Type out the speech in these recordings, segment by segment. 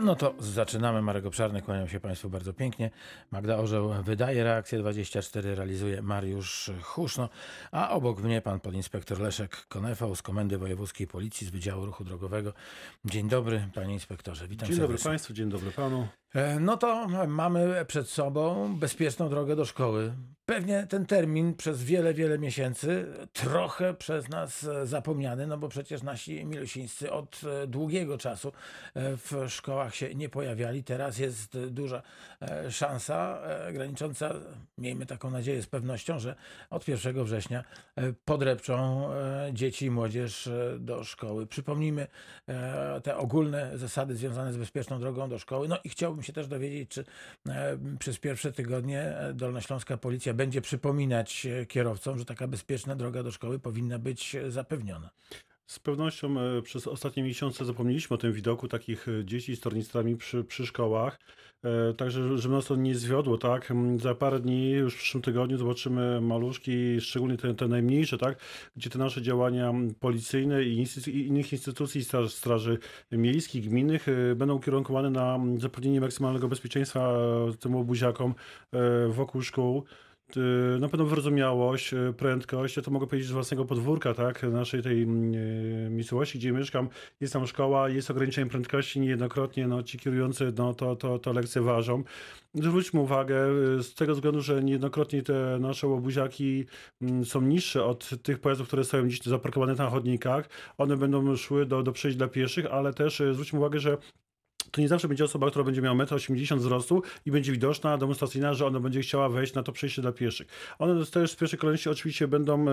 No to zaczynamy. Marek Obszarny, kłaniam się Państwu bardzo pięknie. Magda Orzeł wydaje reakcję 24, realizuje Mariusz Huszno, a obok mnie pan podinspektor Leszek Konefał z Komendy Wojewódzkiej Policji z Wydziału Ruchu Drogowego. Dzień dobry, panie inspektorze, witam Dzień dobry serdecznie. Państwu, dzień dobry Panu. E, No to mamy przed sobą bezpieczną drogę do szkoły. Pewnie ten termin przez wiele, wiele miesięcy trochę przez nas zapomniany, no bo przecież nasi milusińscy od e, długiego czasu e, w szkołach się nie pojawiali. Teraz jest duża e, szansa e, granicząca, miejmy taką nadzieję z pewnością, że od 1 września e, podrepczą dzieci i młodzież do szkoły. Przypomnijmy te ogólne zasady związane z bezpieczną drogą do szkoły. No i chciałbym się też dowiedzieć, czy przez pierwsze tygodnie Dolnośląska Policja będzie przypominać kierowcom, że taka bezpieczna droga do szkoły powinna być zapewniona. Z pewnością e, przez ostatnie miesiące zapomnieliśmy o tym widoku takich e, dzieci z tornistrami przy, przy szkołach. E, Także, żeby nas to nie zwiodło, tak? M, Za parę dni, już w przyszłym tygodniu zobaczymy maluszki, szczególnie te, te najmniejsze, tak? Gdzie te nasze działania m, policyjne i, instytu- i innych instytucji straż, straży miejskich, gminnych będą ukierunkowane na m, zapewnienie maksymalnego bezpieczeństwa tym obuziakom wokół szkół. Y, na pewno wyrozumiałość, y, prędkość. Ja to mogę powiedzieć z własnego podwórka, tak? Naszej tej mm, y, miejscowości, gdzie mieszkam, jest tam szkoła, jest ograniczenie prędkości. Niejednokrotnie no, ci kierujący no, to, to, to lekceważą. Zwróćmy uwagę z tego względu, że niejednokrotnie te nasze łobuziaki mm, są niższe od tych pojazdów, które stoją dziś zaparkowane na chodnikach. One będą szły do, do przejść dla pieszych, ale też zwróćmy uwagę, że to nie zawsze będzie osoba, która będzie miała 1,80 m wzrostu i będzie widoczna, demonstracyjna, że ona będzie chciała wejść na to przejście dla pieszych. One też w pierwszej kolejności oczywiście będą e,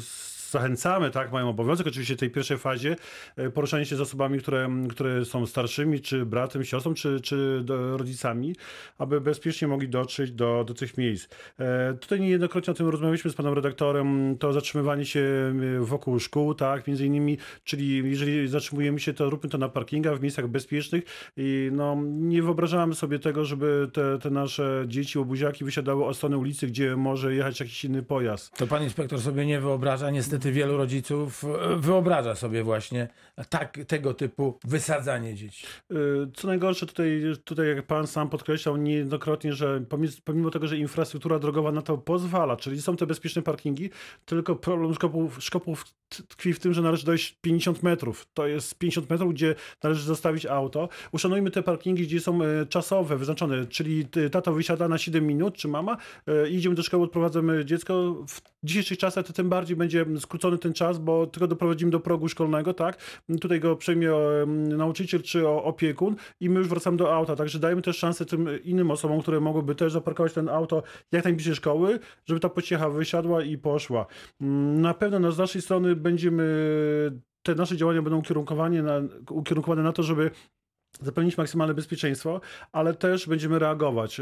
z- zachęcamy, tak, mają obowiązek oczywiście w tej pierwszej fazie e, poruszania się z osobami, które, które są starszymi, czy bratem, siostrą, czy, czy rodzicami, aby bezpiecznie mogli dotrzeć do, do tych miejsc. E, tutaj niejednokrotnie o tym rozmawialiśmy z panem redaktorem, to zatrzymywanie się e, wokół szkół, tak, między innymi, czyli jeżeli zatrzymujemy się, to róbmy to na parkingach, w miejscach bezpiecznych i no, nie wyobrażamy sobie tego, żeby te, te nasze dzieci, obuziaki wysiadały od strony ulicy, gdzie może jechać jakiś inny pojazd. To pan inspektor sobie nie wyobraża, niestety wielu rodziców e, wyobraża sobie właśnie tak, tego typu wysadzanie dzieci. Y, Co najgorsze, tutaj, tutaj jak pan sam podkreślał niejednokrotnie, że pomimo, tego, że infrastruktura drogowa na to pozwala, czyli są te bezpieczne parkingi, tylko problem szkopów, szkopów tkwi w tym, że należy dojść 50 metrów. To jest 50 metrów, gdzie należy zostawić auto. Uszanujmy te parkingi, gdzie są e, czasowe, wyznaczone, czyli tato wysiada na 7 minut, czy mama, e, idziemy do szkoły, odprowadzamy dziecko. W dzisiejszych czasach to tym bardziej będzie skrócony ten czas, bo tylko doprowadzimy do progu szkolnego, tak? Tutaj go przejmie e, nauczyciel czy opiekun i my już wracamy do auta. Także dajmy też szansę tym innym osobom, które mogłyby też zaparkować ten auto jak najbliżej szkoły, żeby ta pociecha wysiadła i poszła. Mm, Na pewno no, z naszej strony będziemy, te nasze działania będą ukierunkowane na, ukierunkowane na to, żeby zapewnić maksymalne bezpieczeństwo, ale też będziemy reagować.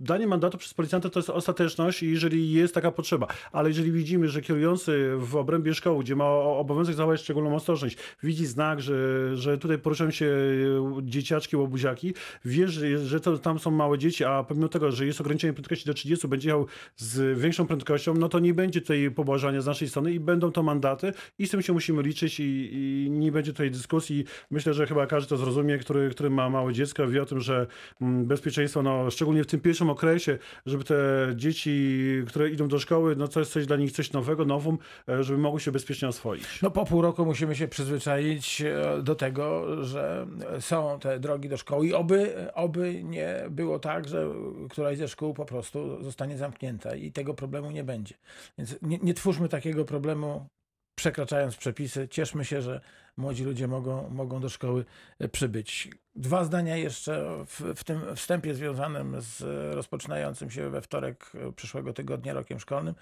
Danie mandatu przez policjanta to jest ostateczność, jeżeli jest taka potrzeba. Ale jeżeli widzimy, że kierujący w obrębie szkoły, gdzie ma obowiązek zachować szczególną ostrożność, widzi znak, że, że tutaj poruszają się e, dzieciaczki, łobuziaki, wie, że, że to, tam są małe dzieci, a pomimo tego, że jest ograniczenie prędkości do 30, będzie jechał z większą prędkością, no to nie będzie tutaj pobłażania z naszej strony i będą to mandaty i z tym się musimy liczyć i, i nie będzie tutaj dyskusji. Myślę, że chyba każdy to zrozumie, który, który ma małe dziecko, wie o tym, że mm, bezpieczeństwo, no, szczególnie w tym pierwszym okresie, żeby te dzieci, które idą do szkoły, no to jest coś dla nich coś nowego, nowum, e, żeby mogły się bezpiecznie oswoić. No po pół roku musimy się przyzwyczaić e, do tego, że są te drogi do szkoły i oby, oby nie było tak, że któraś ze szkół po prostu zostanie zamknięta i tego problemu nie będzie. Więc nie, nie twórzmy takiego problemu przekraczając przepisy. Cieszmy się, że młodzi ludzie mogą, mogą do szkoły e, przybyć. Dwa zdania jeszcze w, w tym wstępie związanym z rozpoczynającym się we wtorek e, przyszłego tygodnia rokiem szkolnym.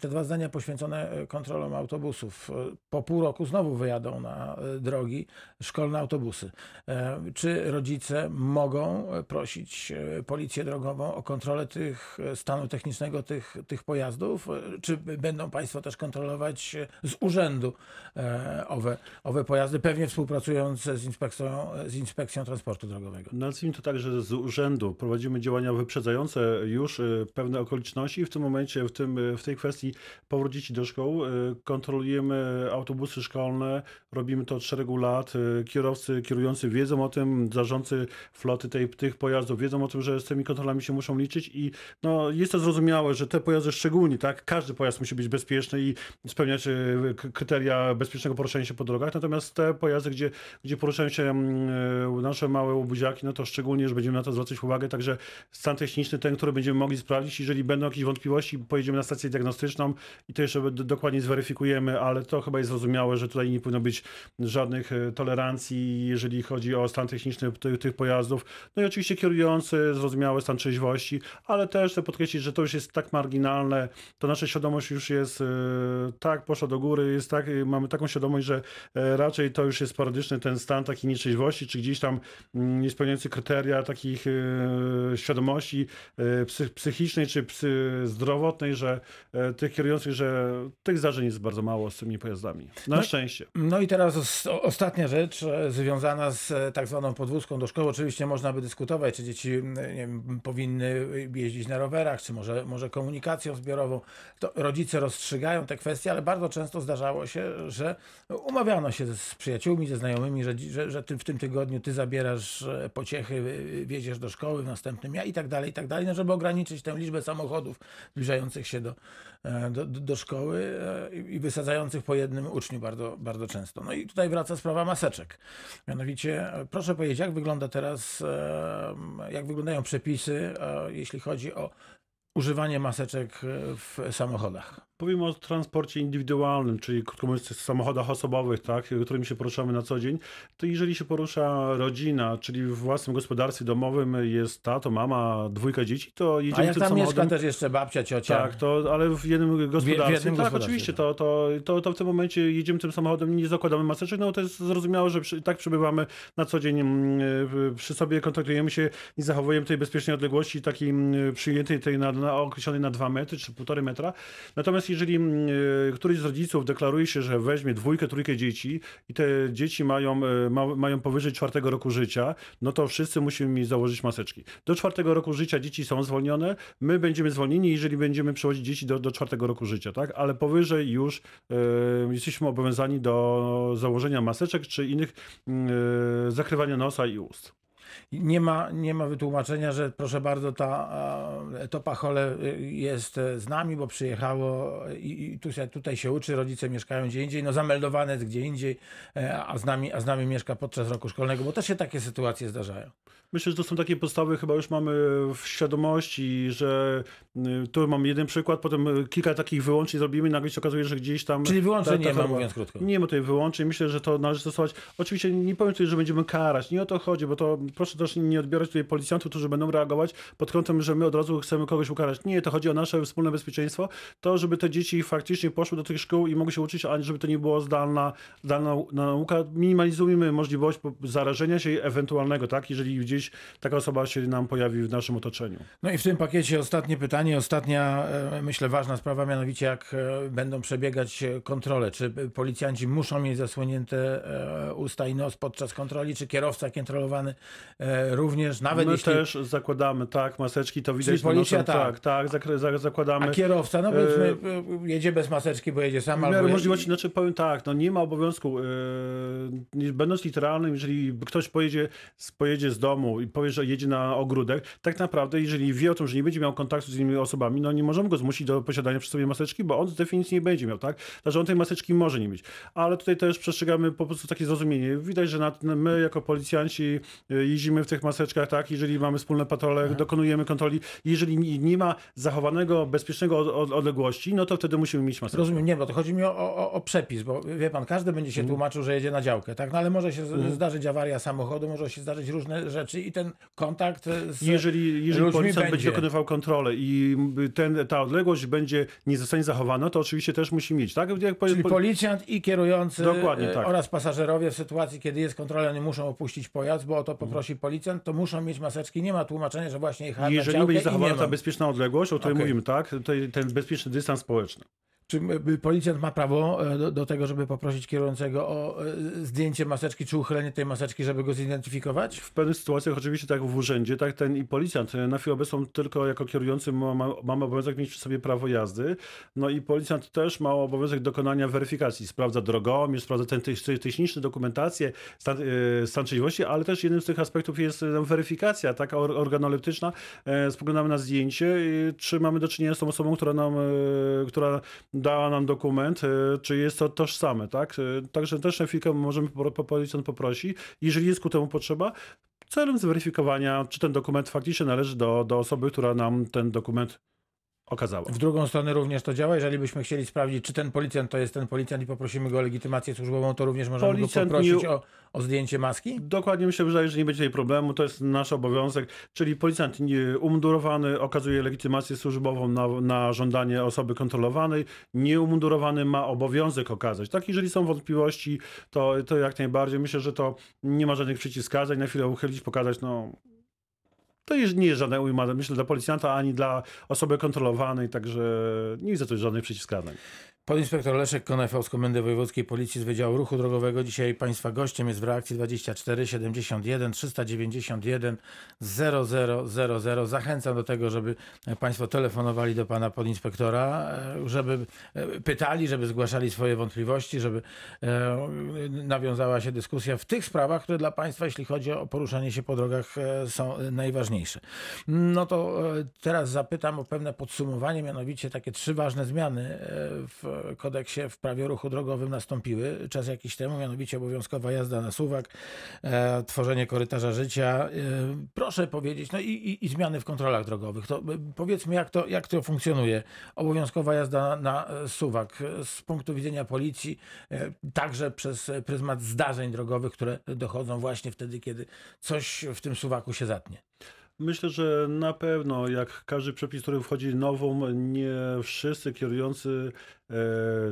Te dwa zdania poświęcone e, kontrolom autobusów. Po pół roku znowu wyjadą na drogi szkolne autobusy. Czy rodzice mogą prosić policję drogową o kontrolę tych stanu technicznego tych, tych pojazdów? Czy będą Państwo też kontrolować z urzędu owe, owe pojazdy, pewnie współpracując z inspekcją, z inspekcją transportu drogowego. Nazwijmy to tak, że z urzędu. Prowadzimy działania wyprzedzające już y, pewne okoliczności. I w tym momencie, w, tym, y, w tej kwestii powrót dzieci do szkół, y, kontrolujemy autobusy szkolne, robimy to od szeregu lat. Kierowcy kierujący wiedzą o tym, zarządcy floty tej, tych pojazdów wiedzą o tym, że z tymi kontrolami się muszą liczyć i no, jest to zrozumiałe, że te pojazdy szczególnie, tak, każdy pojazd musi być bezpieczny i spełniać kryteria bezpiecznego poruszania się po drogach, natomiast te pojazdy, gdzie, gdzie poruszają się mm, nasze małe łobuziaki, no to szczególnie, że będziemy na to zwracać uwagę, także stan techniczny ten, który będziemy mogli sprawdzić, jeżeli będą jakieś wątpliwości, pojedziemy na stację diagnostyczną i to jeszcze dokładnie zweryfikujemy, ale to chyba jest zrozumiałe, że tutaj nie powinno być żadnych e, tolerancji, jeżeli chodzi o stan techniczny tych, tych pojazdów. No i oczywiście kierujący, zrozumiałe stan trzeźwości, ale też chcę podkreślić, że to już jest tak marginalne, to nasza świadomość już jest e, tak poszła do góry, jest tak, mamy taką świadomość, że e, raczej to już jest sporadyczny ten stan takiej nieczeźwości, czy gdzieś tam mm, niespełniający kryteria takich świadomości psychicznej czy zdrowotnej, że tych kierujących, że tych zdarzeń jest bardzo mało z tymi pojazdami. Na no, szczęście. No i teraz ostatnia rzecz związana z tak zwaną podwózką do szkoły. Oczywiście można by dyskutować, czy dzieci wiem, powinny jeździć na rowerach, czy może, może komunikacją zbiorową. To rodzice rozstrzygają te kwestie, ale bardzo często zdarzało się, że umawiano się z przyjaciółmi, ze znajomymi, że, że, że ty w tym tygodniu ty zabierasz pociechy, wieziesz do szkoły, w następnym ja i tak dalej, i tak dalej, no żeby ograniczyć tę liczbę samochodów zbliżających się do, e, do, do szkoły e, i wysadzających po jednym uczniu bardzo, bardzo często. No i tutaj wraca sprawa maseczek. Mianowicie, e, proszę powiedzieć, jak wygląda teraz, jak wyglądają przepisy, jeśli chodzi o używanie maseczek w samochodach? Powiem o transporcie indywidualnym, czyli krótko mówiąc samochodach osobowych, tak, którymi się poruszamy na co dzień. To jeżeli się porusza rodzina, czyli w własnym gospodarstwie domowym jest tato, mama, dwójka dzieci, to jedziemy A jak tam samochodem. mieszka też jeszcze babcia, ciocia. Tak, to, ale w jednym gospodarstwie. W jednym tak, gospodarstwie, oczywiście, to, to, to, to w tym momencie jedziemy tym samochodem, nie zakładamy maseczek, no to jest zrozumiałe, że przy, tak przebywamy na co dzień mm, przy sobie, kontaktujemy się i zachowujemy tej bezpiecznej odległości takiej mm, przyjętej tej na, na określonej na dwa metry czy półtorej metra. Natomiast jeżeli mm, e, któryś z rodziców deklaruje się, że weźmie dwójkę, trójkę dzieci i te dzieci mają, e, ma, mają powyżej czwartego roku życia, no to wszyscy musimy założyć maseczki. Do czwartego roku życia dzieci są zwolnione, my będziemy zwolnieni, jeżeli będziemy przewozić dzieci do, do czwartego roku życia, tak? Ale powyżej już e, jesteśmy obowiązani do założenia maseczek czy innych e, zakrywania nosa i ust. Nie ma, nie ma wytłumaczenia, że proszę bardzo, ta, to pachole y, jest z nami, bo przyjechało i, i tu się, tutaj się uczy, rodzice mieszkają gdzie indziej, no zameldowane jest gdzie indziej, e, a z, nami, a z nami mieszka podczas roku szkolnego, bo też się takie sytuacje zdarzają. Myślę, że to są takie podstawy, chyba już mamy w świadomości, że y, tu mam jeden przykład, potem kilka takich wyłączeń zrobimy i nagle się okazuje, że gdzieś tam... Czyli wyłączeń nie ma, mówiąc krótko. Nie ma tutaj wyłączeń. Myślę, że to należy stosować. Oczywiście nie powiem tutaj, że będziemy karać. Nie o to chodzi, bo to proszę też nie odbierać tutaj policjantów, którzy będą reagować pod kątem, że my od razu chcemy kogoś ukarać. Nie, to chodzi o nasze wspólne bezpieczeństwo. To, żeby te dzieci faktycznie poszły do tych szkół i mogły się uczyć, a żeby to nie było zdalna, zdalna nauka. Minimalizujemy możliwość zarażenia się ewentualnego, tak? Jeżeli gdzieś taka osoba się nam pojawi w naszym otoczeniu. No i w tym pakiecie ostatnie pytanie, ostatnia, e, myślę, ważna sprawa, mianowicie jak e, będą przebiegać kontrole. Czy policjanci muszą mieć zasłonięte e, usta i nos podczas kontroli, czy kierowca kontrolowany również, nawet My jeśli... też zakładamy, tak, maseczki, to widać. Czyli policja, tak. tak, tak, zakładamy. A kierowca, no powiedzmy, jedzie bez maseczki, bo jedzie sam, w albo... możliwości, znaczy powiem tak, no nie ma obowiązku, yy, będąc literalnym, jeżeli ktoś pojedzie, pojedzie z domu i powie, że jedzie na ogródek, tak naprawdę, jeżeli wie o tym, że nie będzie miał kontaktu z innymi osobami, no nie możemy go zmusić do posiadania przy sobie maseczki, bo on z definicji nie będzie miał, tak? Także on tej maseczki może nie mieć. Ale tutaj też przestrzegamy po prostu takie zrozumienie. Widać, że my jako policjanci y, jeździmy w tych maseczkach, tak? Jeżeli mamy wspólne patrole, Aha. dokonujemy kontroli. Jeżeli nie ma zachowanego, bezpiecznego odległości, no to wtedy musimy mieć maseczkę. Rozumiem, nie, bo to chodzi mi o, o, o przepis, bo wie pan, każdy będzie się mhm. tłumaczył, że jedzie na działkę, tak? No ale może się mm. zdarzyć awaria samochodu, może się zdarzyć różne rzeczy i ten kontakt z Jeżeli, jeżeli policjant będzie. będzie dokonywał kontrolę i ten, ta odległość będzie nie zostanie zachowana, to oczywiście też musi mieć, tak? Jak Czyli policjant i kierujący Dokładnie, tak. oraz pasażerowie w sytuacji, kiedy jest kontrola, nie muszą opuścić pojazd, bo o to poprosi policjant, to muszą mieć maseczki. Nie ma tłumaczenia, że właśnie jechali Jeżeli będzie zachowana ta bezpieczna odległość, o której okay. mówimy, tak? Ten bezpieczny dystans społeczny. Czy y, policjant ma prawo e, do, do, tego, żeby poprosić kierującego o e, zdjęcie maseczki czy uchylenie tej maseczki, żeby go zidentyfikować? W pewnych sytuacjach oczywiście tak w urzędzie, tak ten i policjant. Na chwilę obecną tylko jako kierujący mamy ma, obowiązek mieć przy sobie prawo jazdy. No i policjant też ma obowiązek dokonania weryfikacji. Sprawdza drogomierz, sprawdza ten techniczny dokumentację, stan, e, stan trzeźwości, ale też jednym z tych aspektów jest weryfikacja taka organoleptyczna. Spoglądamy na zdjęcie, czy mamy do czynienia z tą osobą, która nam, która dała nam dokument, e, czy jest to tożsame, tak? E, także też chwilkę możemy policjant poprosi, jeżeli jest ku temu potrzeba, celem zweryfikowania, czy ten dokument faktycznie należy do, do osoby, która nam ten dokument okazała. W drugą stronę również to działa. Jeżeli byśmy chcieli sprawdzić, czy ten policjant to jest ten policjant i poprosimy go o legitymację służbową, to również możemy policjant go poprosić nie... o, o zdjęcie maski? Dokładnie myślę, że nie będzie tutaj problemu. To jest nasz obowiązek. Czyli policjant umundurowany okazuje legitymację służbową na, na żądanie osoby kontrolowanej. Nieumundurowany ma obowiązek okazać. Tak, jeżeli są wątpliwości, to, to jak najbardziej. Myślę, że to nie ma żadnych przeciwwskazań. Na chwilę uchylić, pokazać, no to nie jest żadna ujma, myślę, dla policjanta, ani dla osoby kontrolowanej, także nie widzę tu żadnych przeciwwskazań. Podinspektor Leszek Konefał z Komendy Wojewódzkiej Policji z Wydziału Ruchu Drogowego. Dzisiaj Państwa gościem jest w reakcji 24 71 391 0000. Zachęcam do tego, żeby Państwo telefonowali do Pana Podinspektora, żeby pytali, żeby zgłaszali swoje wątpliwości, żeby e, nawiązała się dyskusja w tych sprawach, które dla Państwa, jeśli chodzi o poruszanie się po drogach, e, są najważniejsze. No to e, teraz zapytam o pewne podsumowanie, mianowicie takie trzy ważne zmiany w kodeksie w prawie ruchu drogowym nastąpiły czas jakiś temu, mianowicie obowiązkowa jazda na suwak, e, tworzenie korytarza życia. E, proszę powiedzieć, no i, i, i, zmiany w kontrolach drogowych. To e, powiedzmy, jak to, jak to funkcjonuje. Obowiązkowa jazda na suwak z punktu widzenia policji, e, także przez pryzmat zdarzeń drogowych, które dochodzą właśnie wtedy, kiedy coś w tym suwaku się zatnie. Myślę, że na pewno, jak każdy przepis, który wchodzi nową, nie wszyscy kierujący e,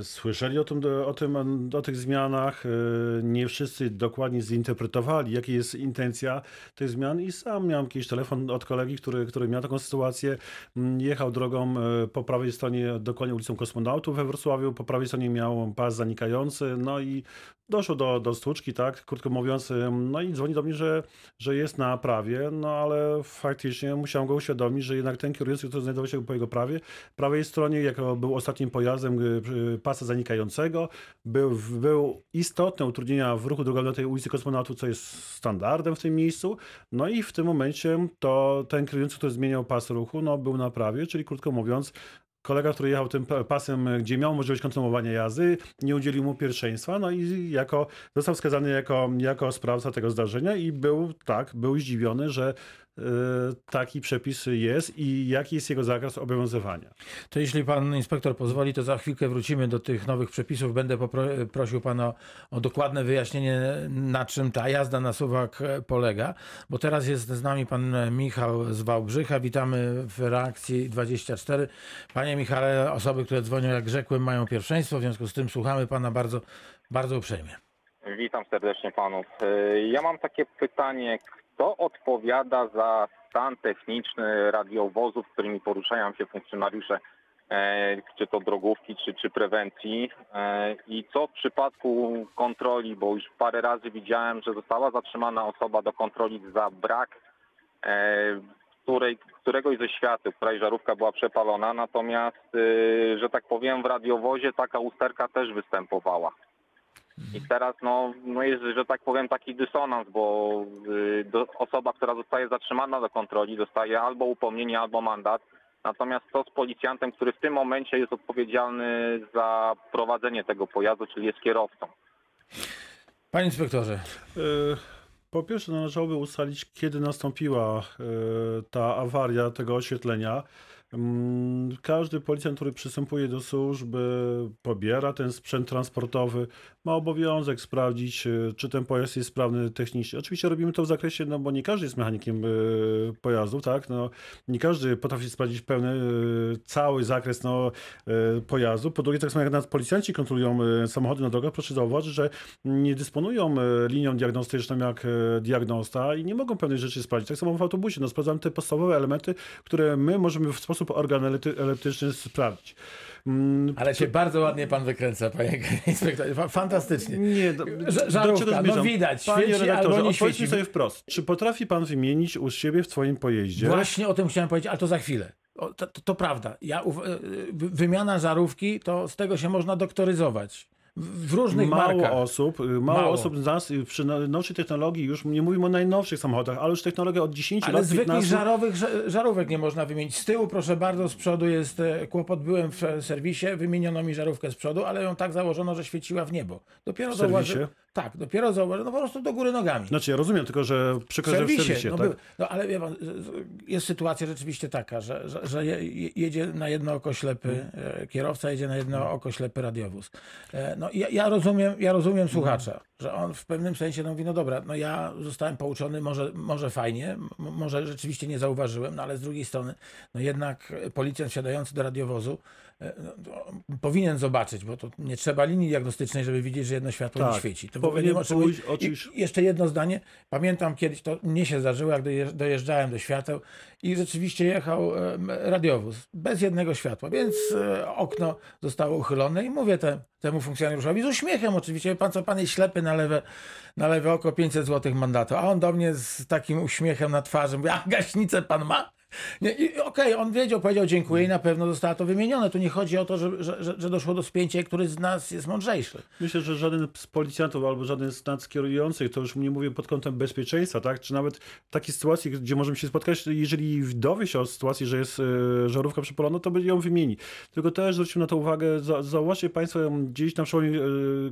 słyszeli o tym, o tym, o tych zmianach. E, nie wszyscy dokładnie zinterpretowali, jaka jest intencja tych zmian. I sam miałem jakiś telefon od kolegi, który, który miał taką sytuację. Mm, jechał drogą e, po prawej stronie, dokładnie ulicą Kosmonautów we Wrocławiu. Po prawej stronie miał pas zanikający. No i doszło do, do stłuczki, tak, krótko mówiąc. No i dzwoni do mnie, że, że jest na prawie, no ale faktycznie musiałem go uświadomić, że jednak ten kierujący, który znajdował się po jego prawie, prawej stronie, jako był ostatnim pojazdem y, pasa zanikającego, był, był istotne utrudnienia w ruchu drogowym na tej ulicy Kosmonautu, co jest standardem w tym miejscu. No i w tym momencie to ten kierujący, który zmieniał pas ruchu, no był na prawie, czyli krótko mówiąc, kolega, który jechał tym pasem, gdzie miał możliwość kontynuowania jazdy, nie udzielił mu pierwszeństwa, no i jako, został wskazany jako, jako sprawca tego zdarzenia i był, tak, był zdziwiony, że taki przepis jest i jaki jest jego zakres obowiązywania. To jeśli pan inspektor pozwoli, to za chwilkę wrócimy do tych nowych przepisów. Będę prosił pana o dokładne wyjaśnienie, na czym ta jazda na suwak polega, bo teraz jest z nami pan Michał z Wałbrzycha. Witamy w reakcji 24. Panie Michale, osoby, które dzwonią, jak rzekłem, mają pierwszeństwo, w związku z tym słuchamy pana bardzo, bardzo uprzejmie. Witam serdecznie panów. Y, ja mam takie pytanie, kto odpowiada za stan techniczny radiowozów, którymi poruszają się funkcjonariusze, e, czy to drogówki, czy, czy prewencji? E, i co w przypadku kontroli, bo już parę razy widziałem, że została zatrzymana osoba do kontroli za brak e, której, któregoś ze światów, której żarówka była przepalona, natomiast, że tak powiem, w radiowozie taka usterka też występowała. I teraz no, no jest, że tak powiem, taki dysonans, bo y, do, osoba, która zostaje zatrzymana do kontroli, dostaje albo upomnienie, albo mandat. Natomiast to z policjantem, który w tym momencie jest odpowiedzialny za prowadzenie tego pojazdu, czyli jest kierowcą. Panie inspektorze. Y, po pierwsze należałoby ustalić, kiedy nastąpiła y, ta awaria tego oświetlenia. Mm, każdy policjant, który przystępuje do służby, pobiera ten sprzęt transportowy, ma obowiązek sprawdzić, e, czy ten pojazd jest sprawny technicznie. Oczywiście robimy to w zakresie, no bo nie każdy jest mechanikiem e, pojazdów, tak? No, nie każdy potrafi sprawdzić pełny, e, cały zakres no, pojazdu. Po drugie, tak samo jak nas policjanci kontrolują samochody na drogach, proszę zauważyć, że nie dysponują linią diagnostyczną jak diagnosta i nie mogą pewnych rzeczy sprawdzić. Tak samo w autobusie, no sprawdzamy te podstawowe elementy, które my możemy w sposób sposób organ elety- elektryczny sprawdzić. Mm, Ale się bardzo ładnie pan wykręca, panie inspektorze. Fa- Fantastycznie. Nie, do, Ża- do żarówka, no widać, Panie świeci redaktorze, albo nie świeci. sobie wprost. Czy potrafi pan wymienić u siebie w swoim pojeździe Właśnie o tym chciałem powiedzieć, ale to za chwilę. O, to, to, to prawda. Ja, y, wy- wymiana żarówki, to z tego się można doktoryzować. W, różnych mało markach. osób, y, mało, Mało. osób z nas y, przy no- nowszej technologii, już nie mówimy o najnowszych samochodach, ale już technologia od 10 Ale lat, zwykłych 15, żarowych, ża- żarówek nie można wymienić. Z tyłu, proszę bardzo, z przodu jest e, kłopot. Byłem w e, serwisie, wymieniono mi żarówkę z przodu, ale ją tak założono, że świeciła w niebo. Dopiero W serwisie? zauważy... Tak, dopiero zauważyłem, no po prostu do góry nogami. Znaczy ja rozumiem, tylko że W przykład, że w serwisie, serwisie, no, tak? był, no ale wie pan, jest sytuacja rzeczywiście taka, że, że, że je- je- jedzie na jedno oko ślepy Mm. e, kierowca, jedzie na jedno oko ślepy radiowóz. E, No ja, ja rozumiem, ja rozumiem słuchacza, że on w pewnym sensie no, mówi, no dobra, no ja zostałem pouczony, może, może fajnie, może rzeczywiście nie zauważyłem, no ale z drugiej strony, no jednak policjant wsiadający do radiowozu no, to powinien zobaczyć, bo to nie trzeba linii diagnostycznej, żeby widzieć, że jedno światło nie Tak, świeci. To nie powinien pójść, jeszcze jedno zdanie. Pamiętam kiedyś, to mnie się zdarzyło, jak dojeżdż- dojeżdżałem do świateł i rzeczywiście jechał radiowóz bez jednego światła, więc e, okno zostało uchylone i mówię te, temu funkcjonariuszowi z uśmiechem oczywiście, pan co, pan jest ślepy na lewe, na lewe oko 500 zł mandatu, a on do mnie z takim uśmiechem na twarzy mówi, a gaśnicę pan ma? Okej, on wiedział, powiedział dziękuję i na pewno zostało to wymienione. Tu nie chodzi o to, że, że, że- doszło do spięcia i któryś z nas jest mądrzejszy. Myślę, że żaden z policjantów albo żaden z nas kierujących, to już nie mówię pod kątem bezpieczeństwa, tak? Czy nawet takie sytuacje, gdzie możemy się spotkać, jeżeli dowie się o sytuacji, że jest e, żarówka przepalona, to ją wymieni. Tylko też zwróćmy na to uwagę, za, zauważcie Państwo gdzieś na przełomie, e,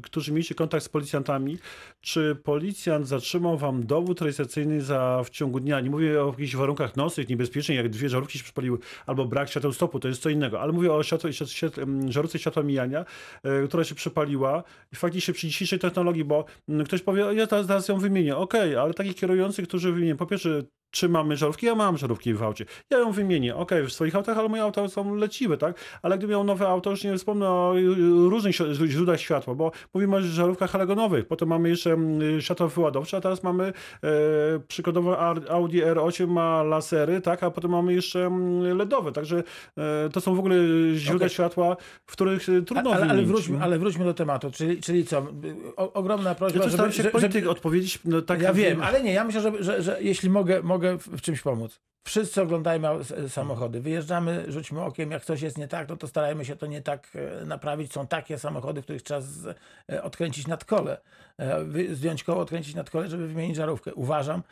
którzy mieliście kontakt z policjantami, czy policjant zatrzymał Wam dowód rejestracyjny za w ciągu dnia, nie mówię o jakichś warunkach nocnych, niebezpiecznych, jak dwie żarówki się przepaliły, albo brak świateł stopu, to jest co innego, ale mówię o światło, świat, świat, em, żarówce światła mijania, e, która się przepaliła i faktycznie przy dzisiejszej technologii, bo mm, ktoś powie, ja teraz, ją wymienię, okej, ale takich kierujących, którzy wymienią, po pierwsze, czy mamy żarówki? Ja mam żarówki w aucie. Ja ją wymienię, okej, w swoich autach, ale moje auta są leciwe, tak? Ale gdybym miał nowe auto, już nie wspomnę o y, różnych si- źródłach światła, bo mówimy o żarówkach halogenowych, potem mamy jeszcze mm, światła wyładowcze, a teraz mamy e, przykładowo Audi R8 ma lasery, tak? A potem mamy jeszcze mm, LEDowe, także e, to są w ogóle źródła Okej. światła, w których e, trudno ale, ale, wymienić. wróćmy, ale wróćmy do tematu, czyli, czyli co? O, ogromna prośba, Ja żeby, się żeby, polityk odpowiedzieć no, tak Ja wiem, ale nie, ja myślę, że, że, że jeśli mogę, mogę w w czymś pomóc. Wszyscy oglądajmy s- samochody. Wyjeżdżamy, rzućmy okiem, jak coś jest nie tak, no to starajmy się to nie tak e, naprawić. Są takie samochody, których trzeba e, odkręcić nadkole, e, wy- zdjąć koło, odkręcić nadkole, żeby wymienić żarówkę. Uważam,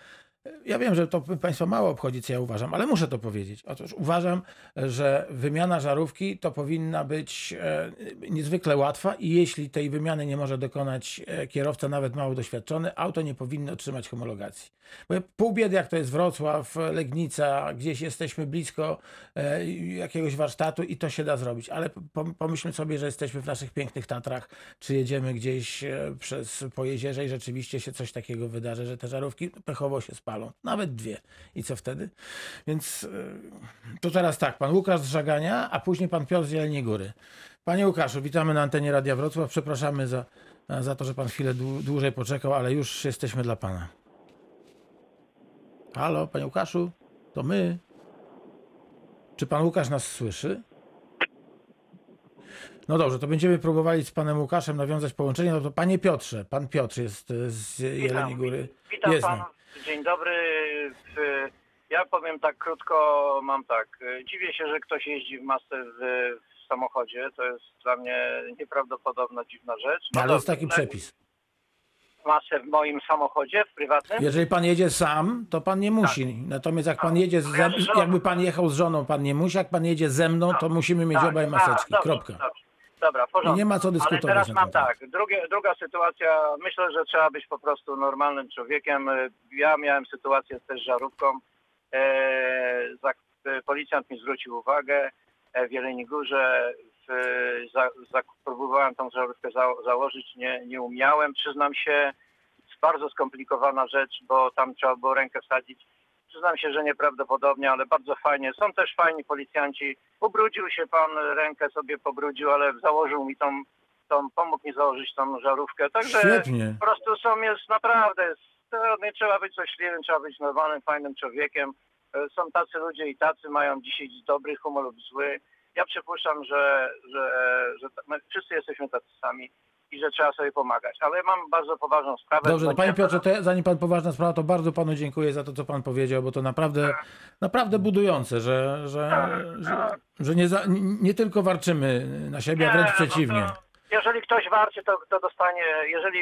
ja wiem, że to Państwa mało obchodzi, co ja uważam, ale muszę to powiedzieć. Otóż uważam, że wymiana żarówki to powinna być e, niezwykle łatwa i jeśli tej wymiany nie może dokonać e, kierowca, nawet mało doświadczony, auto nie powinno otrzymać homologacji. Bo pół biedy, jak to jest Wrocław, Legnica, gdzieś jesteśmy blisko e, jakiegoś warsztatu i to się da zrobić. Ale pom- pomyślmy sobie, że jesteśmy w naszych pięknych Tatrach, czy jedziemy gdzieś przez po jezierze i rzeczywiście się coś takiego wydarzy, że te żarówki pechowo się spalą. Nawet dwie. I co wtedy? Więc e, to teraz tak, pan Łukasz z Żagania, a później pan Piotr z Jeleniej Góry. Panie Łukaszu, witamy na antenie Radia Wrocław. Przepraszamy za, za to, że pan chwilę dłu- dłużej poczekał, ale już jesteśmy dla pana. Halo, panie Łukaszu, to my. Czy pan Łukasz nas słyszy? No dobrze, to będziemy próbowali z panem Łukaszem nawiązać połączenie. No to panie Piotrze, pan Piotr jest e, z Jeleniej Góry. Witam Jest panów. Dzień dobry. Ja powiem tak krótko, mam tak. Dziwię się, że ktoś jeździ w masce w, w samochodzie. To jest dla mnie nieprawdopodobna, dziwna rzecz. No, ale jest dobrze, taki tak, przepis. Masę w moim samochodzie, w prywatnym? Jeżeli pan jedzie sam, to pan nie musi. Natomiast jak pan jedzie, z, jakby pan jechał z żoną, pan nie musi. Jak pan jedzie ze mną, to musimy mieć Tak, obaj maseczki. dobrze, Kropka. Dobrze. Dobra, w porządku. nie ma co Ale dyskutować. teraz na mam tak, drugie, druga sytuacja, myślę, że trzeba być po prostu normalnym człowiekiem. Ja miałem sytuację też z żarówką. E, za, e, policjant mi zwrócił uwagę e, w Jeleniej Górze. W, za, za, próbowałem tą żarówkę za, założyć, nie, nie umiałem. Przyznam się, jest bardzo skomplikowana rzecz, bo tam trzeba było rękę wsadzić. Przyznam się, że nieprawdopodobnie, ale bardzo fajnie. Są też fajni policjanci. Ubrudził się pan, rękę sobie pobrudził, ale założył mi tą, tą pomógł mi założyć tą żarówkę. Także Świetnie. po prostu są, jest naprawdę, jest, nie trzeba być złośliwym, trzeba być normalnym, fajnym człowiekiem. E, Są tacy ludzie i tacy, mają dzisiaj dobry humor lub zły. Ja przypuszczam, że, że, że ta- my wszyscy jesteśmy tacy sami i że trzeba sobie pomagać. Ale mam bardzo poważną sprawę. Dobrze, no panie Piotrze, to zanim pan poważna sprawa, to bardzo panu dziękuję za to, co pan powiedział, bo to naprawdę, naprawdę budujące, że, że, że, że nie, za, nie tylko warczymy na siebie, a wręcz Nie, przeciwnie. No to, jeżeli ktoś warczy, to, to dostanie, jeżeli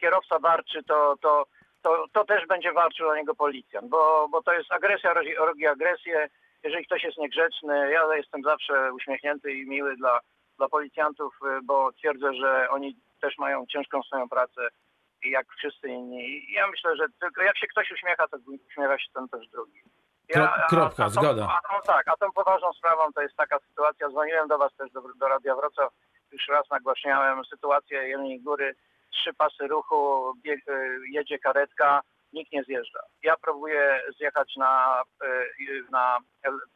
kierowca warczy, to, to, to, to też będzie walczył o niego policjant, bo, bo to jest agresja, rogi agresję. Jeżeli ktoś jest niegrzeczny, ja jestem zawsze uśmiechnięty i miły dla, dla policjantów, y, bo twierdzę, że oni też mają ciężką swoją pracę i jak wszyscy inni. Ja myślę, że tylko jak się ktoś uśmiecha, to uśmiecha się ten też drugi. Kro- kropka, tą- zgoda. A tą, tak, a tą poważną sprawą to jest taka sytuacja, dzwoniłem do Was też do, do Radia Wrocław, już raz nagłaśniałem sytuację Jeleniej Góry, trzy pasy ruchu, bieg, y, jedzie karetka, nikt nie zjeżdża. Ja próbuję zjechać na, y, na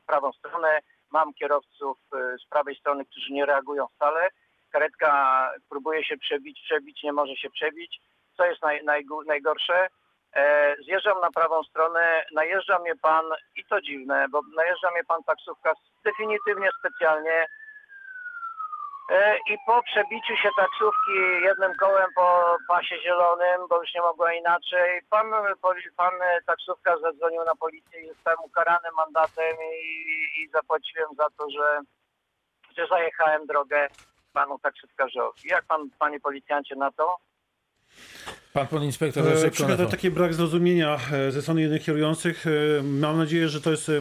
prawą stronę, mam kierowców y, z prawej strony, którzy nie reagują wcale, karetka próbuje się przebić, przebić, nie może się przebić. Co jest naj, najgó- najgorsze? E, zjeżdżam na prawą stronę, najeżdża mnie pan, i to dziwne, bo najeżdża mnie pan taksówka definitywnie specjalnie i po przebiciu się taksówki jednym kołem po pasie zielonym, bo już nie mogła inaczej, pan, pan e, taksówka zadzwonił na policję i zostałem ukarany mandatem i, i zapłaciłem za to, że, że zajechałem drogę panu taksówkarzowi. Jak pan, panie policjancie, na to? Pan E, Leszek Przykłada Konefo. taki brak zrozumienia e, ze strony jednych kierujących. E, Mam nadzieję, że to jest. e, e,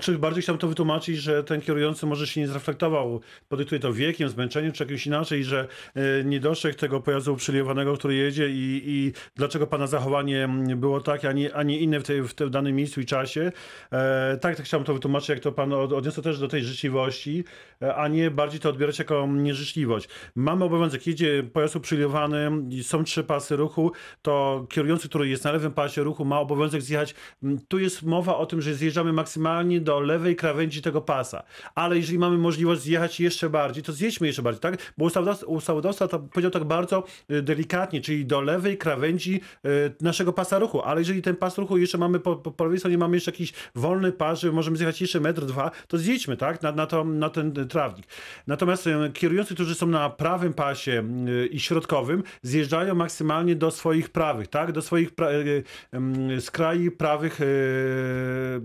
Czy bardziej chciałem to wytłumaczyć, że ten kierujący może się nie zreflektował, podyktuje to wiekiem, zmęczeniem czy jakimś inaczej, że e, nie dostrzegł tego pojazdu uprzywilejowanego, który jedzie i, i dlaczego pana zachowanie było takie, a nie, a nie inne w, tej, w tym danym miejscu i czasie. E, Tak, tak chciałem to wytłumaczyć, jak to pan od- odniosę też do tej życzliwości, e, a nie bardziej to odbierać jako nieżyczliwość. Mamy obowiązek, jedzie pojazd uprzywilejowany, i są trzy pasy ruchu, to kierujący, który jest na lewym pasie ruchu, ma obowiązek zjechać. Mm, Tu jest mowa o tym, że zjeżdżamy maksymalnie do lewej krawędzi tego pasa. Ale jeżeli mamy możliwość zjechać jeszcze bardziej, to zjedźmy jeszcze bardziej, tak? Bo ustawodawca, to powiedział tak bardzo y, delikatnie, czyli do lewej krawędzi y, naszego pasa ruchu. Ale jeżeli ten pas ruchu jeszcze mamy po, po, po stronie, mamy jeszcze jakiś wolny pas, że możemy zjechać jeszcze metr, dwa, to zjedźmy, tak? Na, na, to, na ten y, trawnik. Natomiast kierujący, którzy są na prawym pasie i środkowym, zjeżdżają maksymalnie do swoich prawych, tak? Do swoich pra- y, ym, skraj prawych, y,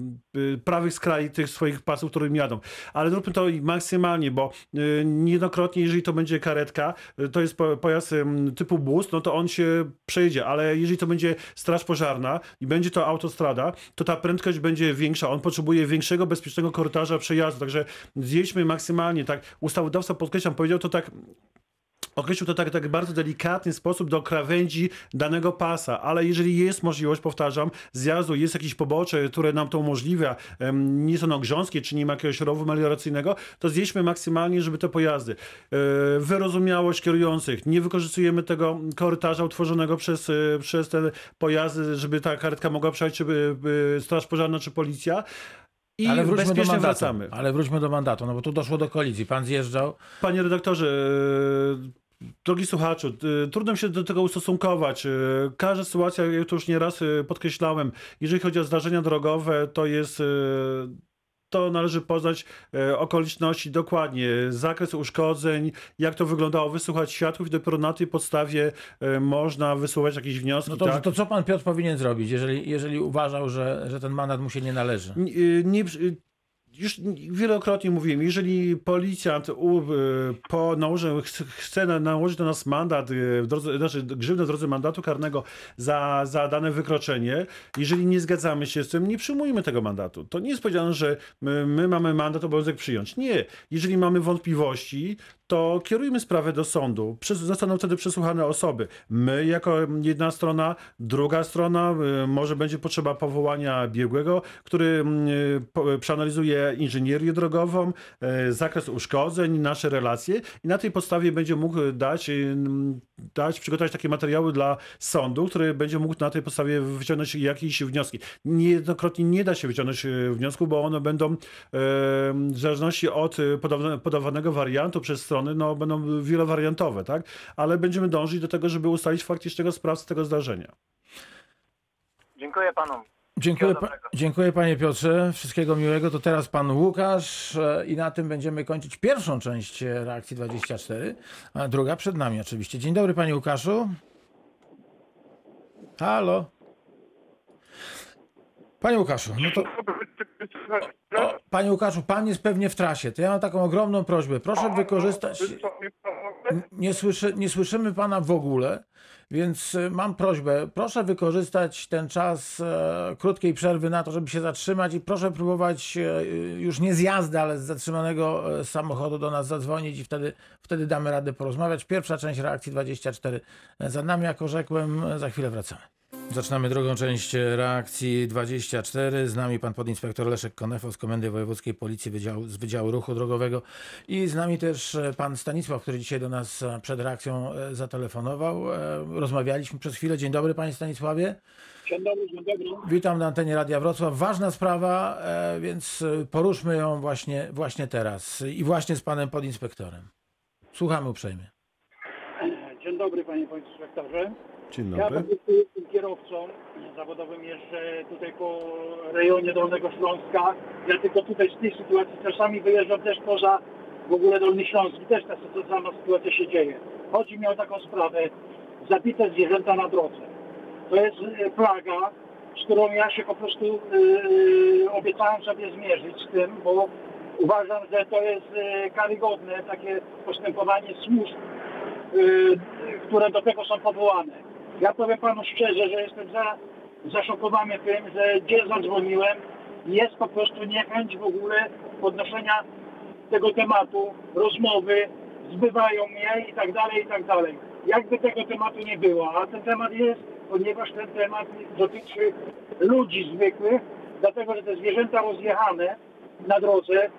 prawych skraj tych swoich pasów, którym jadą. Ale zróbmy to maksymalnie, bo niejednokrotnie, jeżeli to będzie karetka, to jest po- pojazd typu bus, no to on się przejedzie, ale jeżeli to będzie straż pożarna i będzie to autostrada, to ta prędkość będzie większa. On potrzebuje większego, bezpiecznego korytarza przejazdu, także zjedźmy maksymalnie, tak. Ustawodawca, podkreślam, powiedział to tak określił to tak, tak bardzo delikatny sposób do krawędzi danego pasa, ale jeżeli jest możliwość, powtarzam, zjazdu, jest jakieś pobocze, które nam to umożliwia, nie są grząskie, czy nie ma jakiegoś rowu melioracyjnego, to zjedźmy maksymalnie, żeby te pojazdy. E, Wyrozumiałość kierujących, nie wykorzystujemy tego korytarza utworzonego przez, e, przez te pojazdy, żeby ta karetka mogła przejść, czy e, straż pożarna, czy policja. I Ale wróćmy do bezpiecznie mandatu. wracamy. Ale wróćmy do mandatu, no bo tu doszło do kolizji. Pan zjeżdżał. Panie redaktorze, drogi słuchaczu, e, trudno się do tego ustosunkować. E, Każda sytuacja, jak to już nieraz e, podkreślałem, jeżeli chodzi o zdarzenia drogowe, to jest. To należy poznać okoliczności dokładnie, zakres uszkodzeń, jak to wyglądało, wysłuchać świadków i dopiero na tej podstawie można wysuwać jakieś wnioski. No to, tak? to co pan Piotr powinien zrobić, jeżeli, jeżeli uważał, że, że ten mandat mu się nie należy? Nie, nie, już wielokrotnie mówiłem, jeżeli policjant u, y, po nałożeniu ch- chce na- nałożyć na nas mandat, w drodze, znaczy grzywnę w drodze mandatu karnego za, za dane wykroczenie, jeżeli nie zgadzamy się z tym, nie przyjmujmy tego mandatu. To nie jest powiedziane, że my, my mamy mandat, obowiązek przyjąć. Nie. Jeżeli mamy wątpliwości, to kierujmy sprawę do sądu. Zostaną wtedy przesłuchane osoby. My jako jedna strona, druga strona, y, może będzie potrzeba powołania biegłego, który mm, y, przeanalizuje inżynierię drogową, y, zakres uszkodzeń, nasze relacje i na tej podstawie będzie mógł dać, dać przygotować takie materiały dla sądu, który będzie mógł na tej podstawie wyciągnąć jakieś wnioski. Niejednokrotnie nie da się wyciągnąć wniosku, bo one będą w zależności od podawane- podawanego wariantu przez strony, no będą wielowariantowe, tak? Ale będziemy dążyć do tego, żeby ustalić faktycznego sprawcę tego zdarzenia. Dziękuję panom. Dziękuję, pa, dziękuję panie Piotrze, wszystkiego miłego. To teraz pan Łukasz e, i na tym będziemy kończyć pierwszą część e, reakcji 24, a druga przed nami oczywiście. Dzień dobry panie Łukaszu. Halo. Panie Łukaszu, no to o, panie Łukaszu, pan jest pewnie w trasie. To ja mam taką ogromną prośbę. Proszę wykorzystać nie, słyszy, nie słyszymy pana w ogóle, więc y, mam prośbę, proszę wykorzystać ten czas e, krótkiej przerwy na to, żeby się zatrzymać i proszę próbować e, już nie z jazdy, ale z zatrzymanego e, samochodu do nas zadzwonić i wtedy, wtedy damy radę porozmawiać. Pierwsza część reakcji 24 za nami, jak orzekłem, e, za chwilę wracamy. Zaczynamy drugą część reakcji 24. Z nami pan podinspektor Leszek Konefo z Komendy Wojewódzkiej Policji z Wydziału Ruchu Drogowego i z nami też e, pan Stanisław, który dzisiaj do nas e, przed reakcją e, zatelefonował. Rozmawialiśmy przez chwilę. Dzień dobry panie Stanisławie. Dzień dobry, dzień dobry. Witam na antenie Radia Wrocław. Ważna sprawa, więc poruszmy ją właśnie, właśnie teraz i właśnie z panem podinspektorem. Słuchamy uprzejmie. Dzień dobry panie inspektorze. Dzień Ja dobry. prostu jestem kierowcą zawodowym, jeżdżę tutaj po rejonie Dolnego Śląska. Ja tylko tutaj z tej sytuacji czasami wyjeżdżam też poza w ogóle Dolny Śląsk i też ta sama sytuacja się dzieje. Chodzi mi o taką sprawę, zabite zwierzęta na drodze. To jest e, plaga, z którą ja się po prostu e, obiecałem sobie zmierzyć z tym, bo uważam, że to jest e, karygodne takie postępowanie służb y, które do tego są powołane. Ja powiem panu szczerze, że jestem za, zaszokowany tym, że gdzie zadzwoniłem, jest po prostu niechęć w ogóle podnoszenia tego tematu, rozmowy, zbywają mnie i tak dalej, i tak dalej. Jakby tego tematu nie było, a ten temat jest, ponieważ ten temat dotyczy ludzi zwykłych, dlatego że te zwierzęta rozjechane na drodze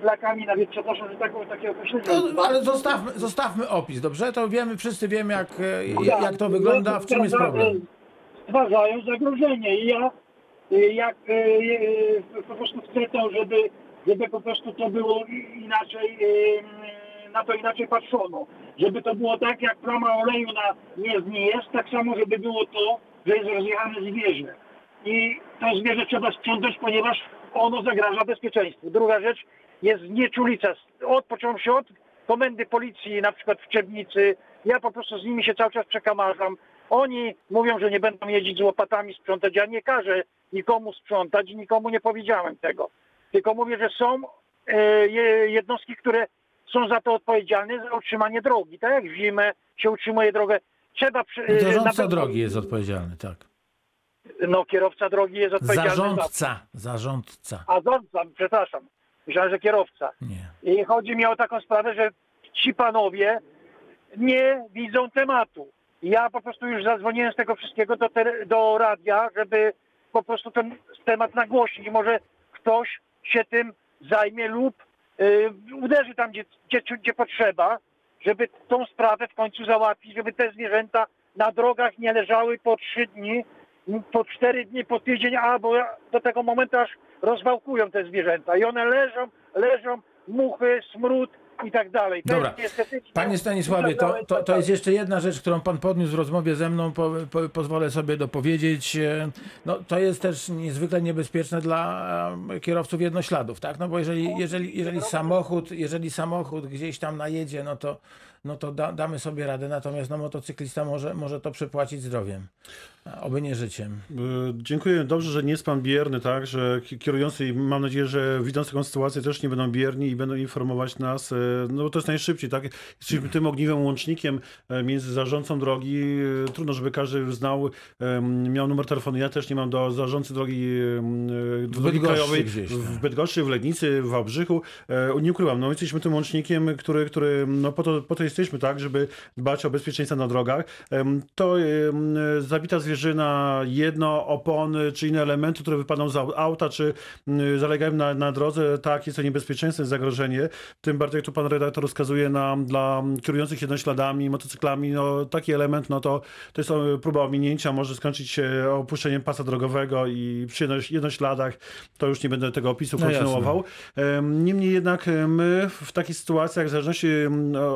z flakami, nawet przepraszam, że taką, takie określenie No, ale zostawmy, zostawmy opis, dobrze? To wiemy, wszyscy wiemy, jak, e, jak to wygląda, w czym jest problem. Stwarzają zagrożenie i ja y, jak y, po prostu chcę to, żeby, żeby po prostu to było inaczej, na to inaczej patrzono. Żeby to było tak, jak plama oleju na jezdni jest, tak samo, żeby było to, że jest rozjechane zwierzę. I to zwierzę trzeba sprzątać, ponieważ ono zagraża bezpieczeństwu. Druga rzecz jest nieczulica. Od począwszy od komendy policji, na przykład w Czebnicy, ja po prostu z nimi się cały czas przekamarzam. Oni mówią, że nie będą jeździć z łopatami sprzątać. Ja nie każę nikomu sprzątać i nikomu nie powiedziałem tego. Tylko mówię, że są e, je- jednostki, które są za to odpowiedzialne, za utrzymanie drogi. Tak jak w zimę się utrzymuje drogę. Trzeba... przy- e, Zarządca pewno- drogi jest odpowiedzialny, tak. No kierowca drogi jest odpowiedzialny za... Zarządca, zarządca. A zarządca, przepraszam. Myślałem, że kierowca. Nie. I chodzi mi o taką sprawę, że ci panowie nie widzą tematu. Ja po prostu już zadzwoniłem z tego wszystkiego do, te, do radia, żeby po prostu ten temat nagłośnić. Może ktoś się tym zajmie lub y, uderzy tam, gdzie, gdzie, gdzie potrzeba, żeby tą sprawę w końcu załatwić, żeby te zwierzęta na drogach nie leżały po trzy dni, po cztery dni, po tydzień, albo do tego momentu aż rozwałkują te zwierzęta. I one leżą, leżą, muchy, smród i tak dalej. To Dobra. Panie Stanisławie, to, to, to jest jeszcze jedna rzecz, którą pan podniósł w rozmowie ze mną, po, po, pozwolę sobie dopowiedzieć. No, to jest też niezwykle niebezpieczne dla e, kierowców jednośladów, tak? No bo jeżeli, jeżeli, jeżeli samochód, jeżeli samochód gdzieś tam najedzie, no to, no to da, damy sobie radę, natomiast no, motocyklista może, może to przypłacić zdrowiem, oby nie życiem. Y, Dziękuję. Dobrze, że nie jest pan bierny, tak? Że ki- kierujący i mam nadzieję, że widząc taką sytuację też nie będą bierni i będą informować nas. y, No bo to jest najszybciej, tak? Jesteśmy tym ogniwym łącznikiem e, między zarządcą drogi. Trudno, żeby każdy znał, miał numer telefonu. Ja też nie mam do zarządcy drogi, drogi Bydgoszczy krajowej gdzieś tam. w Bydgoszczy, w Legnicy, w Wałbrzychu. E, Nie ukrywam, no jesteśmy tym łącznikiem, który, który no po to, po to jesteśmy, tak? Żeby dbać o bezpieczeństwo na drogach. To zabita zwierzyna, jedno, opony, czy inne elementy, które wypadną z au- auta, czy mm, zalegają na, na drodze, tak, jest to niebezpieczeństwo, jest zagrożenie. Tym bardziej, jak tu pan redaktor wskazuje nam, dla kierujących jednośladami, motocyklami, no taki element, no to, to jest e, próba ominięcia, może skończyć się opuszczeniem pasa drogowego i przy jedno- jednośladach, to już nie będę tego opisu No jasne. kontynuował. Em, Niemniej jednak e, my w takich sytuacjach, w zależności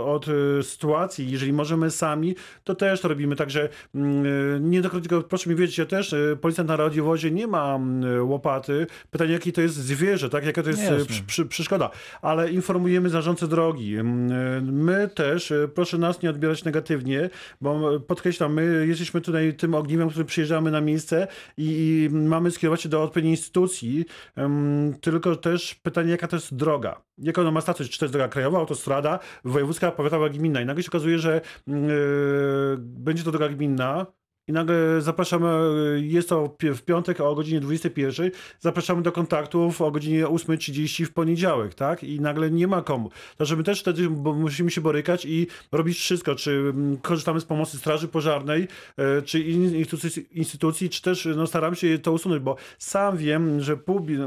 od e, sytuacji, jeżeli możemy sami, to też to robimy. Także mm, niejednokrotnie tylko proszę mi wiedzieć, ja też, e, policjant na radiowozie nie ma mm, łopaty. Pytanie, jakie to jest zwierzę, tak? Jaka to jest e, przy, przy, przeszkoda. Ale informujemy zarządcę drogi. Mm, e, My też, proszę nas nie odbierać negatywnie, bo podkreślam, my jesteśmy tutaj tym ogniwem, który przyjeżdżamy na miejsce i, i mamy skierować się do odpowiedniej instytucji. Tylko też pytanie, jaka to jest droga? Jaka ona ma status? Czy to jest droga krajowa, autostrada, wojewódzka, powiatowa, gminna? I nagle się okazuje, że e, będzie to droga gminna, i nagle zapraszamy, jest to w piątek o godzinie 21, zapraszamy do kontaktów o godzinie 8.30 w poniedziałek, tak? I nagle nie ma komu. To, my też wtedy musimy się borykać i robić wszystko, czy mm, korzystamy z pomocy Straży Pożarnej, e, czy in- instytucji, instytucji, czy też no, staramy się to usunąć, bo sam wiem, że bi-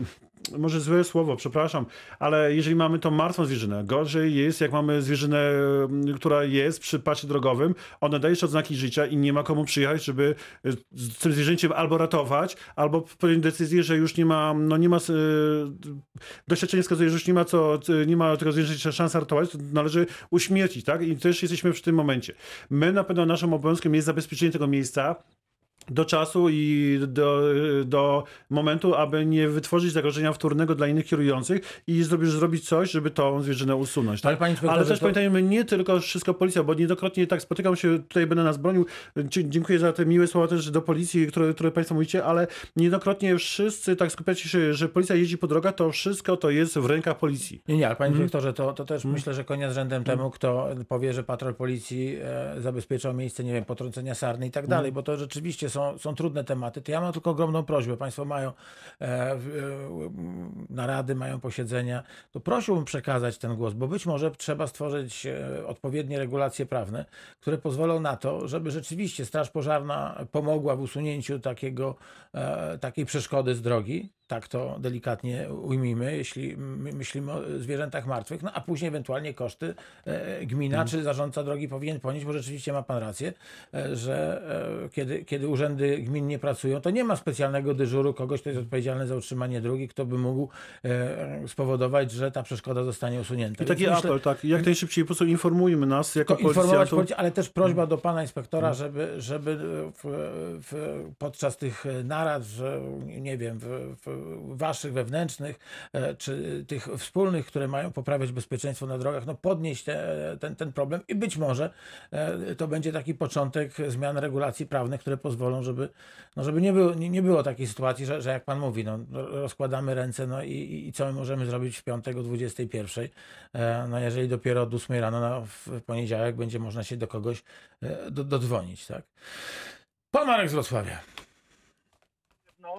może złe słowo, przepraszam, ale jeżeli mamy tą martwą zwierzynę, gorzej jest, jak mamy zwierzynę, m, która jest przy pasie drogowym, ona daje jeszcze odznaki życia i nie ma komu przyjechać, żeby y, z tym zwierzęciem albo ratować, albo podjąć decyzję, że już nie ma, no nie ma, y, doświadczenie wskazuje, że już nie ma co, y, nie ma tego zwierzęcia szans ratować, to należy uśmiercić, tak? I też jesteśmy w tym momencie. My na pewno naszym obowiązkiem jest zabezpieczenie tego miejsca, do czasu i do, do momentu, aby nie wytworzyć zagrożenia wtórnego dla innych kierujących i zrobić, zrobić coś, żeby tą zwierzynę usunąć. Tak? Ale Ale też to- pamiętajmy, nie tylko wszystko policja, bo niejednokrotnie tak spotykam się, tutaj będę nas bronił, dziękuję za te miłe słowa też do policji, które, które państwo mówicie, ale niejednokrotnie wszyscy tak skupiacie się, że policja jeździ po drogach, to wszystko to jest w rękach policji. Nie, nie, ale panie Mhm. dyrektorze, to, to też myślę, że konia z rzędem temu, kto powie, że patrol policji e, zabezpieczał miejsce, nie wiem, potrącenia sarny i tak Mhm. dalej, bo to rzeczywiście są, są trudne tematy. To ja mam tylko ogromną prośbę. Państwo mają e, e, narady, mają posiedzenia. To prosiłbym przekazać ten głos, bo być może trzeba stworzyć e, odpowiednie regulacje prawne, które pozwolą na to, żeby rzeczywiście Straż Pożarna pomogła w usunięciu takiego, takiej przeszkody z drogi. Tak to delikatnie ujmijmy, jeśli my myślimy o zwierzętach martwych, no a później ewentualnie koszty e, gmina czy zarządca drogi powinien ponieść, bo rzeczywiście ma pan rację, e, że e, kiedy, kiedy urzędy gmin nie pracują, to nie ma specjalnego dyżuru kogoś, kto jest odpowiedzialny za utrzymanie drogi, kto by mógł spowodować, że ta przeszkoda zostanie usunięta. I Więc taki myślę- apel, tak, jak najszybciej po prostu informujmy nas jako policjantów. policję, ale też prośba do pana inspektora, żeby, żeby w, w, podczas tych narad, w, nie wiem, w, w waszych wewnętrznych, e, czy tych wspólnych, które mają poprawiać bezpieczeństwo na drogach, no podnieść te, ten, ten problem i być może e, to będzie taki początek zmian regulacji prawnych, które pozwolą, żeby, no żeby nie, było, nie, nie było takiej sytuacji, że, że jak pan mówi, no, rozkładamy ręce, no i, i, co my możemy zrobić w piątek o 21. E, No jeżeli dopiero od 8 rano no, w poniedziałek będzie można się do kogoś do, dodzwonić, tak? Pan Marek z Wrocławia.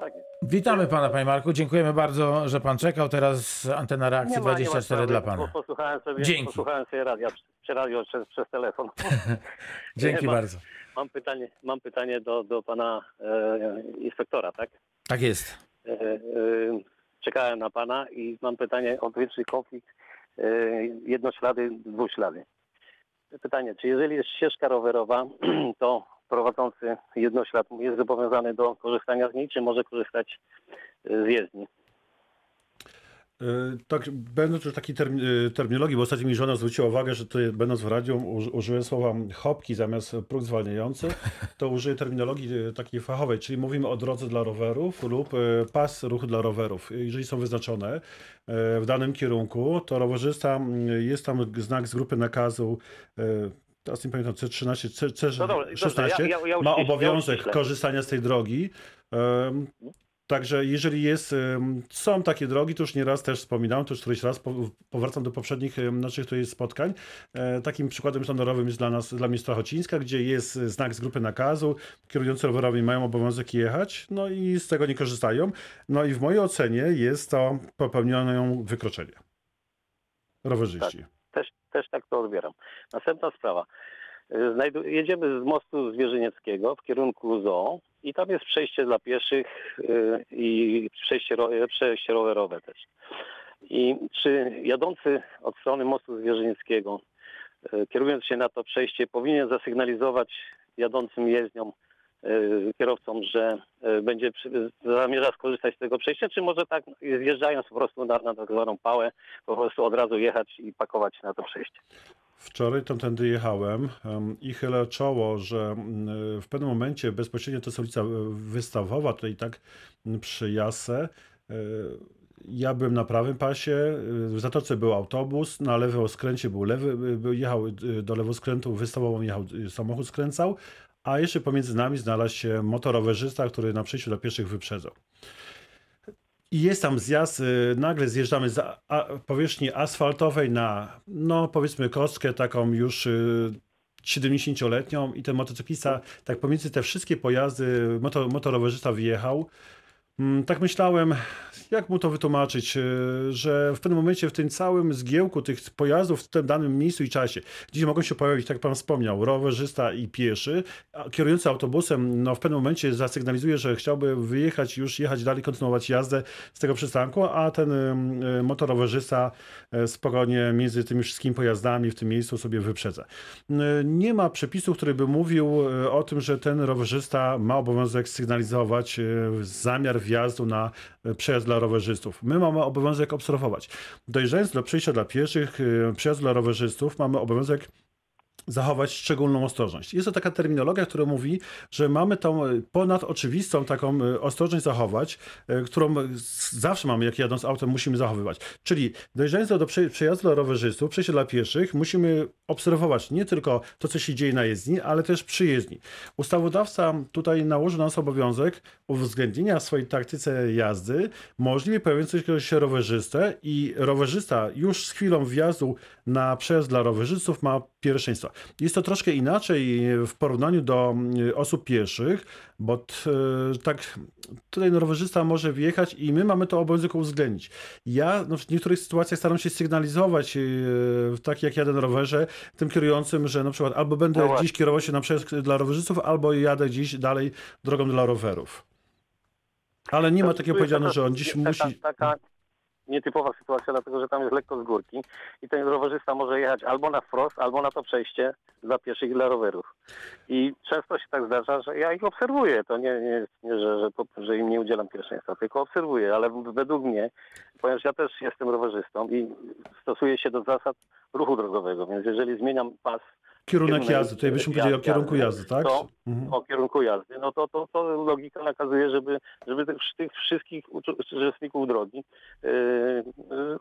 Tak jest. Witamy pana, panie Marku. Dziękujemy bardzo, że pan czekał. Teraz antena reakcji Nie ma- nie ma 24 sprawy, dla pana. Posłuchałem sobie, Dzięki. posłuchałem sobie radia, przez radio przez, przez telefon. Dzięki bardzo. Mam pytanie, mam pytanie do, do pana e, inspektora, tak? Tak jest. E, e, czekałem na pana i mam pytanie o pierwszy konflikt e, jednoślady, dwuślady. Pytanie, czy jeżeli jest ścieżka rowerowa, to prowadzący jednoślad jest zobowiązany do korzystania z niej, czy może korzystać e, z jezdni? Y, Tak, będąc już takiej termi- y, terminologii, bo ostatnio mi żona zwróciła uwagę, że tutaj będąc w radiu uż- użyłem słowa hopki zamiast próg zwalniający, to użyję terminologii takiej fachowej, czyli mówimy o drodze dla rowerów lub pas ruchu dla rowerów. Jeżeli są wyznaczone w danym kierunku, to rowerzysta, y, jest tam znak z grupy nakazu teraz nie pamiętam, C13, C, C16, No dobrze, ja- ja- ja ma obowiązek korzystania z tej drogi. Em, Także jeżeli jest, są takie drogi, to już nieraz też wspominałem, to już któryś raz po- powracam do poprzednich naszych tutaj spotkań. E, Takim przykładem sztandarowym jest dla nas, dla mnie Strachocińska, gdzie jest znak z grupy nakazu, kierujący rowerami mają obowiązek jechać, no i z tego nie korzystają. No i w mojej ocenie jest to popełnione wykroczenie. Rowerzyści. Też, też tak to odbieram. Następna sprawa. Y, Znajdu- jedziemy z mostu Zwierzynieckiego w kierunku zoo i tam jest przejście dla pieszych y, i przejście, przejście rowerowe też. I czy jadący od strony mostu Zwierzynieckiego, y, kierując się na to przejście, powinien zasygnalizować jadącym jezdniom, kierowcom, że y, będzie zamierza skorzystać z tego przejścia, czy może tak zjeżdżając po prostu na, na tak zwaną pałę, po prostu od razu jechać i pakować na to przejście? Wczoraj tamtędy jechałem em, i chylę czoło, że w pewnym momencie bezpośrednio to jest ulica e, wystawowa, tutaj tak przy Jasę. e, Ja byłem na prawym pasie, e, w Zatoce był autobus, na lewym skręcie był lewy, e, jechał e, do lewoskrętu, wystawową jechał e, samochód skręcał, a jeszcze pomiędzy nami znalazł się motorowerzysta, który na przejściu dla pieszych wyprzedzał. I jest tam zjazd, y, nagle zjeżdżamy z powierzchni asfaltowej na, no powiedzmy, kostkę taką już y, 70-letnią i ten motocyklista, tak pomiędzy te wszystkie pojazdy, moto, motorowerzysta wjechał. Mm, Tak myślałem, jak mu to wytłumaczyć, y, że w pewnym momencie w tym całym zgiełku tych pojazdów w tym danym miejscu i czasie, gdzie mogą się pojawić, tak jak pan wspomniał, rowerzysta i pieszy, a kierujący autobusem no, w pewnym momencie zasygnalizuje, że chciałby wyjechać, już jechać dalej, kontynuować jazdę z tego przystanku, a ten y, y, motorowerzysta y, spokojnie między tymi wszystkimi pojazdami w tym miejscu sobie wyprzedza. Y, Nie ma przepisu, który by mówił o tym, że ten rowerzysta ma obowiązek sygnalizować zamiar wjazdu na y, przejazd dla rowerzystów. My mamy obowiązek obserwować. Dojeżdżając do przejścia dla pieszych, y, przejazdu dla rowerzystów, mamy obowiązek zachować szczególną ostrożność. Jest to taka terminologia, która mówi, że mamy tą y, ponad oczywistą taką y, ostrożność zachować, y, którą zawsze mamy, jak jadąc autem, musimy zachowywać. Czyli dojeżdżając do prze- przejazdu dla rowerzystów, przejścia dla pieszych, musimy obserwować nie tylko to, co się dzieje na jezdni, ale też przy jezdni. Ustawodawca tutaj nałożył na nas obowiązek uwzględnienia w swojej taktyce jazdy możliwie pojawiającego się rowerzystę i rowerzysta już z chwilą wjazdu na przejazd dla rowerzystów ma pierwszeństwo. Jest to troszkę inaczej w porównaniu do mm, osób pieszych, bo t, e, tak tutaj no, rowerzysta może wjechać i my mamy to obowiązek uwzględnić. Ja no, w niektórych sytuacjach staram się sygnalizować, e, tak jak jadę na rowerze, tym kierującym, że na przykład albo będę No dziś kierował się na przejazd dla rowerzystów, albo jadę dziś dalej drogą dla rowerów. Ale nie ma takiego powiedziane, że on dziś taka, musi... Taka nietypowa sytuacja, dlatego że tam jest lekko z górki i ten rowerzysta może jechać albo na wprost, albo na to przejście dla pieszych i dla rowerów. I często się tak zdarza, że ja ich obserwuję. To nie, nie, nie że, że, że im nie udzielam pierwszeństwa, tylko obserwuję, ale według mnie, ponieważ ja też jestem rowerzystą i stosuję się do zasad ruchu drogowego, więc jeżeli zmieniam pas Kierunek jazdy, tutaj byśmy powiedzieli o kierunku jazdy, tak? to- Mhm. o kierunku jazdy, no to, to, to logika nakazuje, żeby, żeby tych, tych wszystkich ucz- uczestników drogi yy,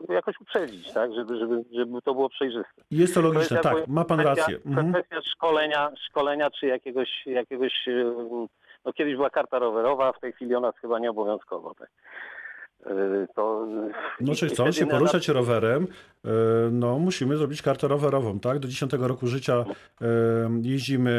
jakoś uprzedzić, tak, żeby, żeby, żeby to było przejrzyste. Jest to To jest logiczne, tak, ma pan kwestia, rację. Mhm. Kwestia szkolenia, szkolenia czy jakiegoś, jakiegoś no kiedyś była karta rowerowa, w tej chwili ona jest chyba nieobowiązkowa. Tak. Yy, To, No i- czy i chcąc wtedy się na- poruszać rowerem, e, no musimy zrobić kartę rowerową, tak? Do 10 roku życia jeździmy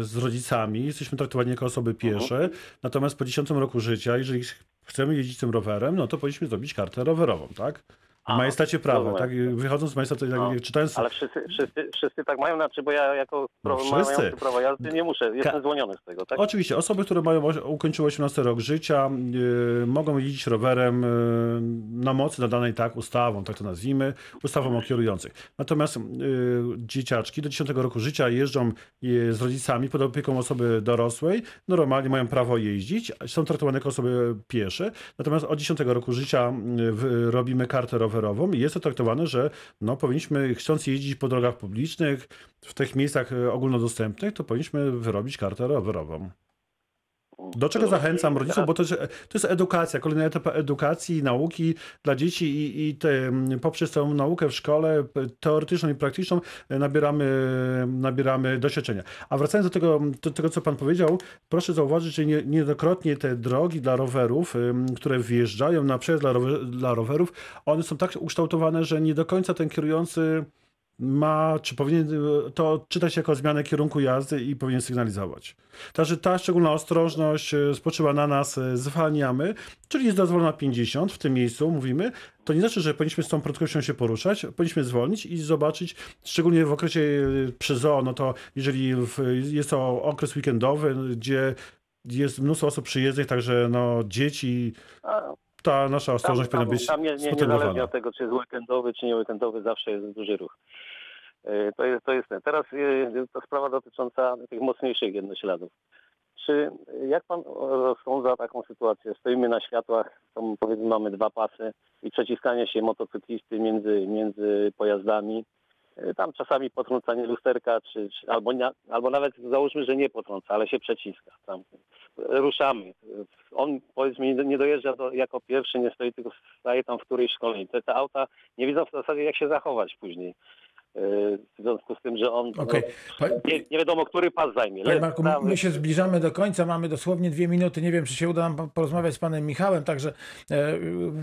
z rodzicami, jesteśmy traktowani jako osoby piesze, natomiast po 10 roku życia, jeżeli chcemy jeździć tym rowerem, no to powinniśmy zrobić kartę rowerową, tak? W A, majestacie prawa, tak? Wychodząc z majestatu, tak, No, czytając... Ale wszyscy, wszyscy, wszyscy tak mają, znaczy, bo ja jako No, wszyscy. prawo jazdy nie muszę, jestem zwolniony z tego, tak? Oczywiście, osoby, które mają ukończyły 18 rok życia, y, mogą jeździć rowerem y, na mocy nadanej tak ustawą, tak to nazwijmy, ustawą o kierujących. Natomiast y, dzieciaczki do 10 roku życia jeżdżą y, z rodzicami pod opieką osoby dorosłej, normalnie mają prawo jeździć, są traktowane jako osoby piesze, natomiast od 10 roku życia y, w- robimy kartę rowerową i jest to traktowane, że no, powinniśmy, chcąc jeździć po drogach publicznych, w tych miejscach y, ogólnodostępnych, to powinniśmy wyrobić kartę rowerową. Do czego zachęcam rodziców, bo to jest, to jest edukacja, kolejna etapa edukacji i nauki dla dzieci i, i te, poprzez tę naukę w szkole teoretyczną i praktyczną e, nabieramy, nabieramy doświadczenia. A wracając do tego, do tego, co pan powiedział, proszę zauważyć, że nie, niejednokrotnie te drogi dla rowerów, które wjeżdżają na przejazd dla, rower, dla rowerów, one są tak ukształtowane, że nie do końca ten kierujący ma, czy powinien y, to czytać jako zmianę kierunku jazdy i powinien sygnalizować. Także ta szczególna ostrożność y, spoczywa na nas, y, zwalniamy, czyli jest dozwolona 50 w tym miejscu, mówimy. To nie znaczy, że powinniśmy z tą prędkością się poruszać, powinniśmy zwolnić i zobaczyć, szczególnie w okresie przy zoo, no to jeżeli jest to okres weekendowy, gdzie jest mnóstwo osób przyjezdnych, także no dzieci, ta nasza ostrożność tam, powinna być tam nie, nie, niezależnie spotęgowana. od tego, czy jest weekendowy, czy nie weekendowy, zawsze jest duży ruch. E, To jest, to jest ten. Teraz e, to sprawa dotycząca tych mocniejszych jednośladów. Czy jak pan rozsądza taką sytuację? Stoimy na światłach, powiedzmy mamy dwa pasy i przeciskanie się motocyklisty między, między pojazdami tam czasami potrącanie lusterka, czy, czy albo, albo nawet załóżmy, że nie potrąca, ale się przeciska. Tam ruszamy. On powiedzmy nie- dojeżdża do, jako pierwszy, nie stoi, tylko staje tam w którejś szkolni. Te, te auta nie widzą w zasadzie jak się zachować później. W związku z tym, że on no, Pa- nie, nie wiadomo, który pas zajmie. Panie Marku, prawy. my się zbliżamy do końca, mamy dosłownie dwie minuty. Nie wiem, czy się uda nam po- porozmawiać z panem Michałem, także e,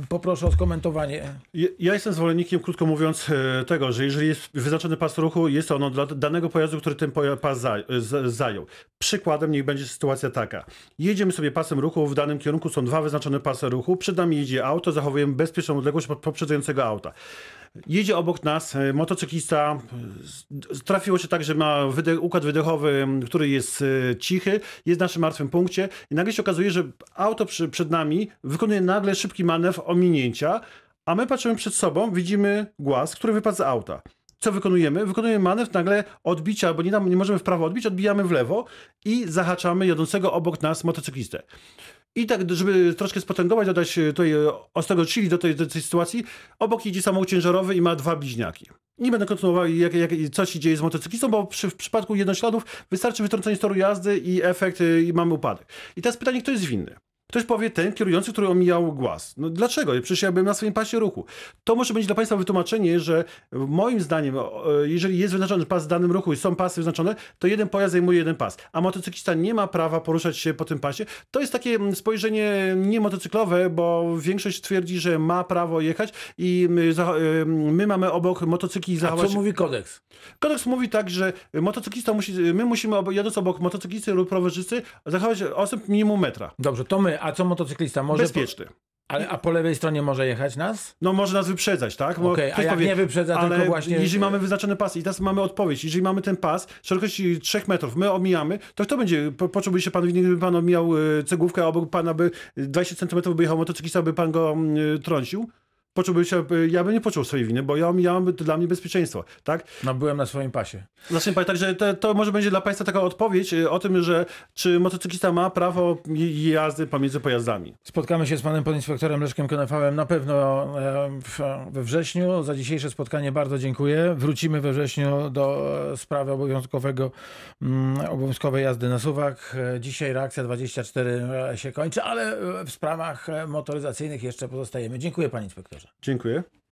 poproszę o skomentowanie. Ja- Ja jestem zwolennikiem, krótko mówiąc, e, tego, że jeżeli jest wyznaczony pas ruchu, jest ono dla danego pojazdu, który ten pas za- z- zajął. Przykładem niech będzie sytuacja taka. Jedziemy sobie pasem ruchu, w danym kierunku są dwa wyznaczone pasy ruchu, przed nami jedzie auto, zachowujemy bezpieczną odległość od poprzedzającego auta. Jedzie obok nas e, motocyklista, trafiło się tak, że ma układ wydechowy, który jest e, cichy, jest w naszym martwym punkcie i nagle się okazuje, że auto przy, przed nami wykonuje nagle szybki manewr ominięcia, a my patrzymy przed sobą, widzimy głaz, który wypadł z auta. Co wykonujemy? Wykonujemy manewr nagle odbicia, bo nie, nam, nie możemy w prawo odbić, odbijamy w lewo i zahaczamy jadącego obok nas motocyklistę. I tak, żeby troszkę spotęgować, dodać e, tutaj e, ostrego chili do tej, do tej sytuacji, obok jedzie samochód ciężarowy i ma dwa bliźniaki. Nie będę kontynuował, jak, jak, co się dzieje z motocyklistą, bo przy, w przypadku jednośladów wystarczy wytrącenie z toru jazdy i efekt, e, i mamy upadek. I teraz pytanie, kto jest winny? Ktoś powie, ten kierujący, który omijał głaz. No dlaczego? Przecież ja byłem na swoim pasie ruchu. To może być dla Państwa wytłumaczenie, że moim zdaniem, e, jeżeli jest wyznaczony pas w danym ruchu i są pasy wyznaczone, to jeden pojazd zajmuje jeden pas, a motocyklista nie ma prawa poruszać się po tym pasie. To jest takie mm, spojrzenie niemotocyklowe, bo większość twierdzi, że ma prawo jechać i my, e, my mamy obok motocykli A zachować... co mówi kodeks? Kodeks mówi tak, że motocyklista musi, my musimy jadąc obok motocyklisty lub rowerzysty zachować odstęp minimum metra. Dobrze, to my. A co motocyklista? Może Bezpieczny. Ale, a po lewej stronie może jechać nas? No może nas wyprzedzać, tak? Bo Okej, a jak powie, nie wyprzedza, ale tylko właśnie... jeżeli mamy wyznaczony pas i teraz mamy odpowiedź, jeżeli mamy ten pas szerokości 3 metrów, my omijamy, to kto będzie, po, poczułby się pan winny, gdyby pan omijał e, cegłówkę, a obok pana by 20 centymetrów by jechał motocyklista, by pan go mm, trącił? Poczułby się, e, ja bym nie poczuł swojej winy, bo ja omijałem, to dla mnie bezpieczeństwo, tak? No byłem na swoim pasie. Znaczy, także to, to może będzie dla Państwa taka odpowiedź e, o tym, że czy motocyklista ma prawo jazdy pomiędzy pojazdami. Spotkamy się z panem podinspektorem Leszkiem Konefałem na pewno e, we wrześniu. Za dzisiejsze spotkanie bardzo dziękuję. Wrócimy we wrześniu do sprawy obowiązkowego, mm, obowiązkowej jazdy na suwak. Dzisiaj reakcja 24 e, się kończy, ale w sprawach motoryzacyjnych jeszcze pozostajemy. Dziękuję panie inspektorze. Dziękuję.